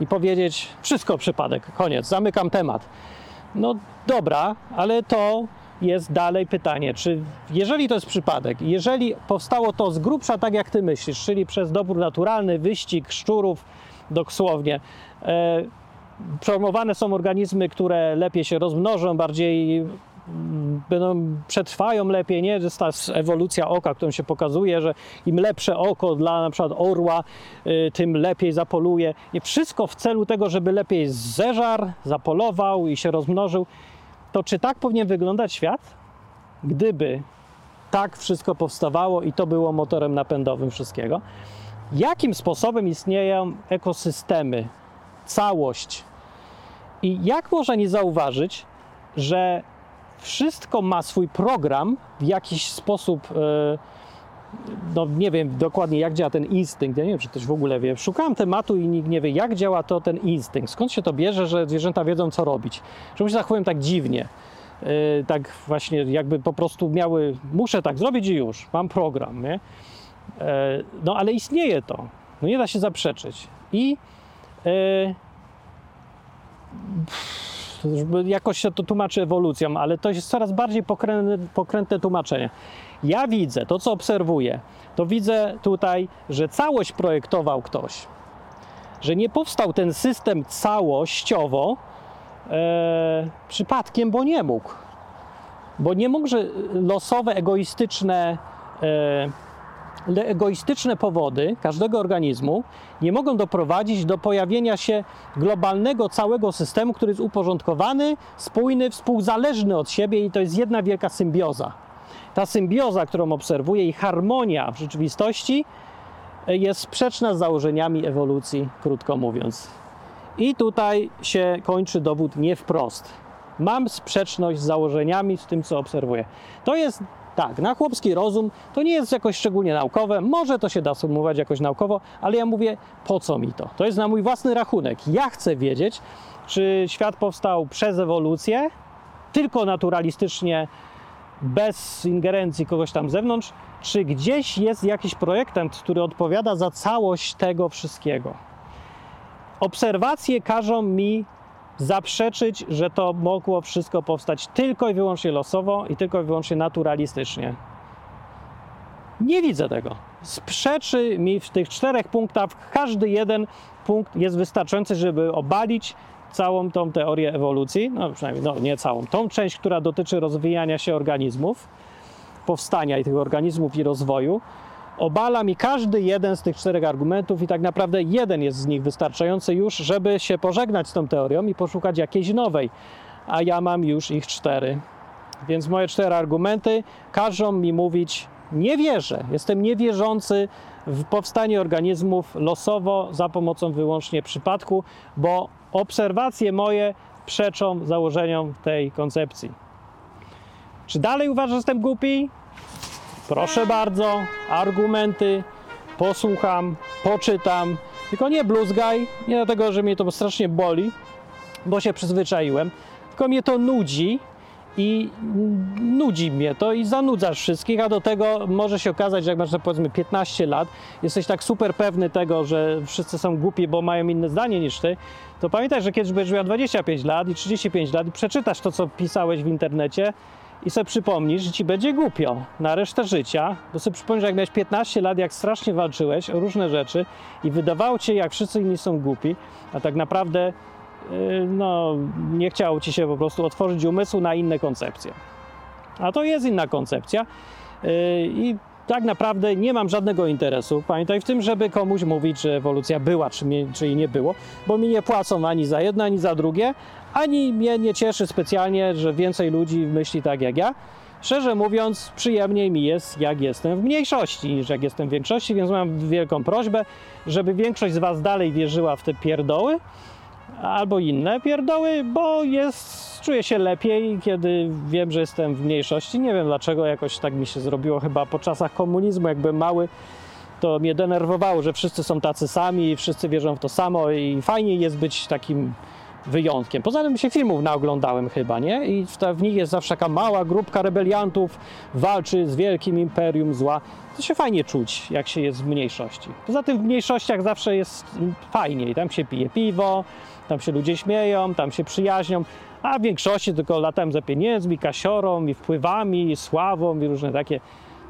Speaker 1: i powiedzieć, wszystko przypadek, koniec, zamykam temat. No dobra, ale to jest dalej pytanie, czy jeżeli to jest przypadek, jeżeli powstało to z grubsza tak jak ty myślisz, czyli przez dobór naturalny, wyścig szczurów dosłownie, e, promowane są organizmy, które lepiej się rozmnożą, bardziej będą, przetrwają lepiej, nie? Jest ta ewolucja oka, którą się pokazuje, że im lepsze oko dla na przykład orła, y, tym lepiej zapoluje. I wszystko w celu tego, żeby lepiej zeżar, zapolował i się rozmnożył. To czy tak powinien wyglądać świat? Gdyby tak wszystko powstawało i to było motorem napędowym wszystkiego. Jakim sposobem istnieją ekosystemy, całość? I jak można nie zauważyć, że wszystko ma swój program w jakiś sposób. e, No nie wiem dokładnie jak działa ten instynkt, ja nie wiem czy ktoś w ogóle wie. Szukałem tematu i nikt nie wie jak działa to ten instynkt. Skąd się to bierze, że zwierzęta wiedzą co robić? Czemu się zachowują tak dziwnie? y, tak właśnie jakby po prostu miały, muszę tak zrobić i już, mam program, nie? E, No ale istnieje to, no nie da się zaprzeczyć. I e, żeby jakoś się to tłumaczy ewolucją, ale to jest coraz bardziej pokrętne, pokrętne tłumaczenie. Ja widzę, to co obserwuję, to widzę tutaj, że całość projektował ktoś. Że nie powstał ten system całościowo e, przypadkiem, bo nie mógł. Bo nie mógł, że losowe, egoistyczne, e, le- egoistyczne powody każdego organizmu nie mogą doprowadzić do pojawienia się globalnego całego systemu, który jest uporządkowany, spójny, współzależny od siebie i to jest jedna wielka symbioza. Ta symbioza, którą obserwuję i harmonia w rzeczywistości e, jest sprzeczna z założeniami ewolucji, krótko mówiąc. I tutaj się kończy dowód nie wprost. Mam sprzeczność z założeniami, z tym, co obserwuję. To jest tak, na chłopski rozum to nie jest jakoś szczególnie naukowe, może to się da sumować jakoś naukowo, ale ja mówię, po co mi to? To jest na mój własny rachunek. Ja chcę wiedzieć, czy świat powstał przez ewolucję, tylko naturalistycznie, bez ingerencji kogoś tam z zewnątrz, czy gdzieś jest jakiś projektant, który odpowiada za całość tego wszystkiego. Obserwacje każą mi zaprzeczyć, że to mogło wszystko powstać tylko i wyłącznie losowo i tylko i wyłącznie naturalistycznie. Nie widzę tego. Sprzeczy mi w tych czterech punktach, każdy jeden punkt jest wystarczający, żeby obalić całą tą teorię ewolucji, no przynajmniej no, nie całą, tą część, która dotyczy rozwijania się organizmów, powstania i tych organizmów i rozwoju. Obala mi każdy jeden z tych czterech argumentów i tak naprawdę jeden jest z nich wystarczający już, żeby się pożegnać z tą teorią i poszukać jakiejś nowej. A ja mam już ich cztery. Więc moje cztery argumenty każą mi mówić nie wierzę. Jestem niewierzący w powstanie organizmów losowo za pomocą wyłącznie przypadku, bo obserwacje moje przeczą założeniom tej koncepcji. Czy dalej uważasz, że jestem głupi? Proszę bardzo, argumenty, posłucham, poczytam. Tylko nie bluzgaj, nie dlatego, że mnie to strasznie boli, bo się przyzwyczaiłem, tylko mnie to nudzi i nudzi mnie to i zanudzasz wszystkich, a do tego może się okazać, że jak masz powiedzmy 15 lat, jesteś tak super pewny tego, że wszyscy są głupi, bo mają inne zdanie niż ty, to pamiętaj, że kiedyś będziesz miał 25 lat i 35 lat i przeczytasz to, co pisałeś w internecie i sobie przypomnisz, że ci będzie głupio na resztę życia, bo sobie przypomnisz, jak miałeś 15 lat, jak strasznie walczyłeś o różne rzeczy i wydawało ci jak wszyscy inni są głupi, a tak naprawdę yy, no, nie chciało ci się po prostu otworzyć umysłu na inne koncepcje. A to jest inna koncepcja yy, i tak naprawdę nie mam żadnego interesu, pamiętaj w tym, żeby komuś mówić, że ewolucja była, czy, czy jej nie było, bo mi nie płacą ani za jedno, ani za drugie, ani mnie nie cieszy specjalnie, że więcej ludzi myśli tak jak ja. Szczerze mówiąc, przyjemniej mi jest, jak jestem w mniejszości, niż jak jestem w większości, więc mam wielką prośbę, żeby większość z Was dalej wierzyła w te pierdoły albo inne pierdoły, bo jest, czuję się lepiej, kiedy wiem, że jestem w mniejszości. Nie wiem dlaczego, jakoś tak mi się zrobiło chyba po czasach komunizmu, jak mały, to mnie denerwowało, że wszyscy są tacy sami wszyscy wierzą w to samo i fajnie jest być takim wyjątkiem. Poza tym się filmów naoglądałem chyba, nie? I w, nich jest zawsze taka mała grupka rebeliantów, walczy z wielkim imperium zła. To się fajnie czuć, jak się jest w mniejszości. Poza tym w mniejszościach zawsze jest fajniej. Tam się pije piwo, tam się ludzie śmieją, tam się przyjaźnią, a w większości tylko latają za pieniędzmi, kasiorą i wpływami, i sławą i różne takie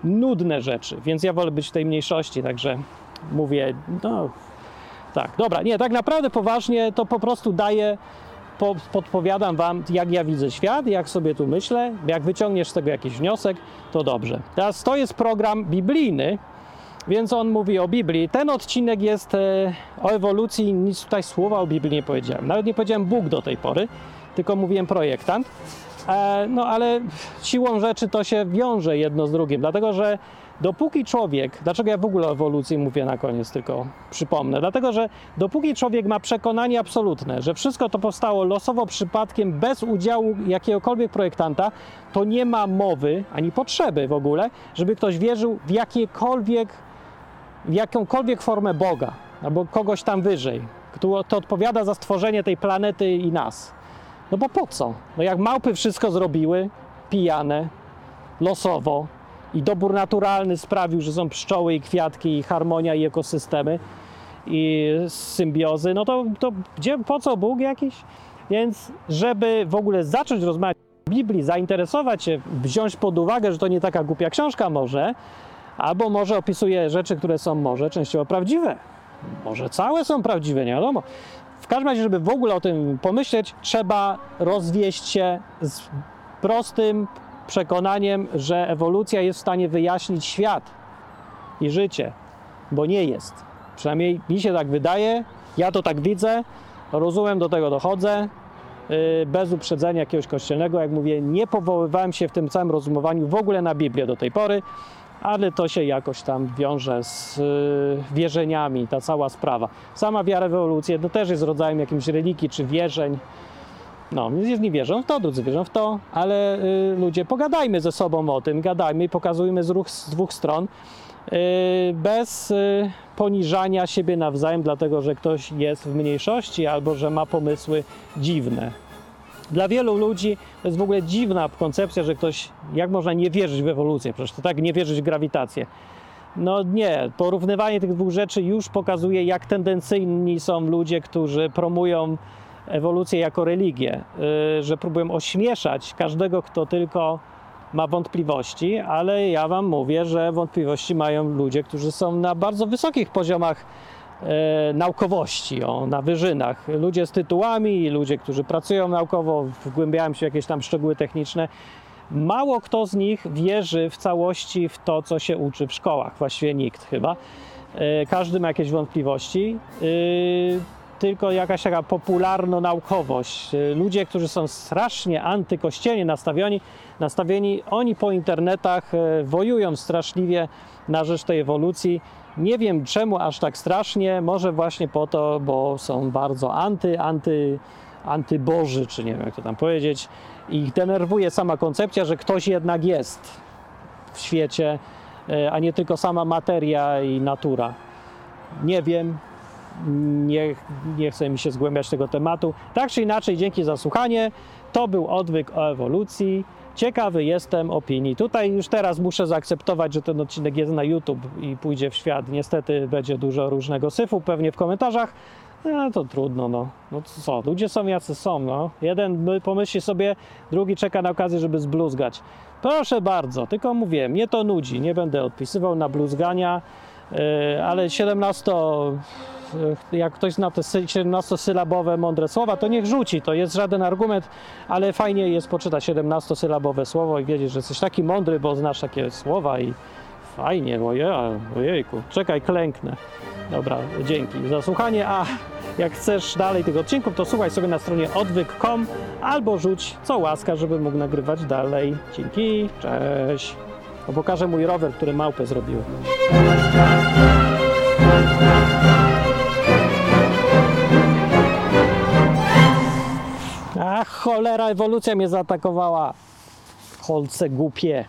Speaker 1: nudne rzeczy. Więc ja wolę być w tej mniejszości, także mówię, no tak, dobra, nie, tak naprawdę poważnie to po prostu daję, po, podpowiadam Wam, jak ja widzę świat, jak sobie tu myślę, jak wyciągniesz z tego jakiś wniosek, to dobrze. Teraz to jest program biblijny, więc on mówi o Biblii. Ten odcinek jest e, o ewolucji, nic tutaj słowa o Biblii nie powiedziałem. Nawet nie powiedziałem Bóg do tej pory, tylko mówiłem projektant. E, no ale siłą rzeczy to się wiąże jedno z drugim, dlatego że dopóki człowiek, dlaczego ja w ogóle o ewolucji mówię na koniec, tylko przypomnę, dlatego że dopóki człowiek ma przekonanie absolutne, że wszystko to powstało losowo przypadkiem, bez udziału jakiegokolwiek projektanta, to nie ma mowy ani potrzeby w ogóle, żeby ktoś wierzył w jakiekolwiek, w jakąkolwiek formę Boga albo kogoś tam wyżej, kto to odpowiada za stworzenie tej planety i nas. No bo po co? No jak małpy wszystko zrobiły, pijane, losowo i dobór naturalny sprawił, że są pszczoły i kwiatki i harmonia i ekosystemy i symbiozy, no to, to gdzie, po co Bóg jakiś? Więc żeby w ogóle zacząć rozmawiać o Biblii, zainteresować się, wziąć pod uwagę, że to nie taka głupia książka może, albo może opisuje rzeczy, które są może częściowo prawdziwe, może całe są prawdziwe, nie wiadomo. W każdym razie, żeby w ogóle o tym pomyśleć, trzeba rozwieść się z prostym przekonaniem, że ewolucja jest w stanie wyjaśnić świat i życie, bo nie jest. Przynajmniej mi się tak wydaje, ja to tak widzę, rozumiem, do tego dochodzę. yy, Bez uprzedzenia jakiegoś kościelnego, jak mówię, nie powoływałem się w tym całym rozumowaniu w ogóle na Biblię do tej pory, ale to się jakoś tam wiąże z yy, wierzeniami, ta cała sprawa. Sama wiara w ewolucję to też jest rodzajem jakimś religii czy wierzeń. No, jedni wierzą w to, drudzy wierzą w to, ale y, ludzie, pogadajmy ze sobą o tym, gadajmy i pokazujmy z, ruch, z dwóch stron, y, bez y, poniżania siebie nawzajem, dlatego że ktoś jest w mniejszości albo że ma pomysły dziwne. Dla wielu ludzi to jest w ogóle dziwna koncepcja, że ktoś, jak można nie wierzyć w ewolucję, przecież to tak nie wierzyć w grawitację. No nie, porównywanie tych dwóch rzeczy już pokazuje, jak tendencyjni są ludzie, którzy promują ewolucję jako religię, y, że próbują ośmieszać każdego, kto tylko ma wątpliwości, ale ja Wam mówię, że wątpliwości mają ludzie, którzy są na bardzo wysokich poziomach e, naukowości, o, na wyżynach. Ludzie z tytułami, ludzie, którzy pracują naukowo, wgłębiają się w jakieś tam szczegóły techniczne. Mało kto z nich wierzy w całości w to, co się uczy w szkołach, właściwie nikt chyba. E, Każdy ma jakieś wątpliwości. Y, tylko jakaś taka popularno-naukowość. Ludzie, którzy są strasznie antykościelnie nastawieni, nastawieni, oni po internetach e, wojują straszliwie na rzecz tej ewolucji. Nie wiem czemu aż tak strasznie, może właśnie po to, bo są bardzo anty, anty, antyboży, czy nie wiem jak to tam powiedzieć. Ich denerwuje sama koncepcja, że ktoś jednak jest w świecie, e, a nie tylko sama materia i natura. Nie wiem, nie, nie chce mi się zgłębiać tego tematu. Tak czy inaczej, dzięki za słuchanie. To był odwyk o ewolucji. Ciekawy jestem opinii. Tutaj już teraz muszę zaakceptować, że ten odcinek jest na YouTube i pójdzie w świat. Niestety będzie dużo różnego syfu pewnie w komentarzach. No to trudno, no. No co, ludzie są jacy są, no. Jeden my- pomyśli sobie, drugi czeka na okazję, żeby zbluzgać. Proszę bardzo, tylko mówię, mnie to nudzi. Nie będę odpisywał na bluzgania, yy, ale 17 jak ktoś zna te sy- 17-sylabowe mądre słowa, to niech rzuci. To jest żaden argument, ale fajnie jest poczytać 17-sylabowe słowo i wiedzieć, że jesteś taki mądry, bo znasz takie słowa i fajnie, oje, ojejku. Czekaj, klęknę. Dobra, dzięki za słuchanie, a jak chcesz dalej tych odcinków, to słuchaj sobie na stronie odwyk.com albo rzuć co łaska, żebym mógł nagrywać dalej. Dzięki, cześć. No, pokażę mój rower, który małpę zrobiły. Ach, cholera, ewolucja mnie zaatakowała. Holce głupie.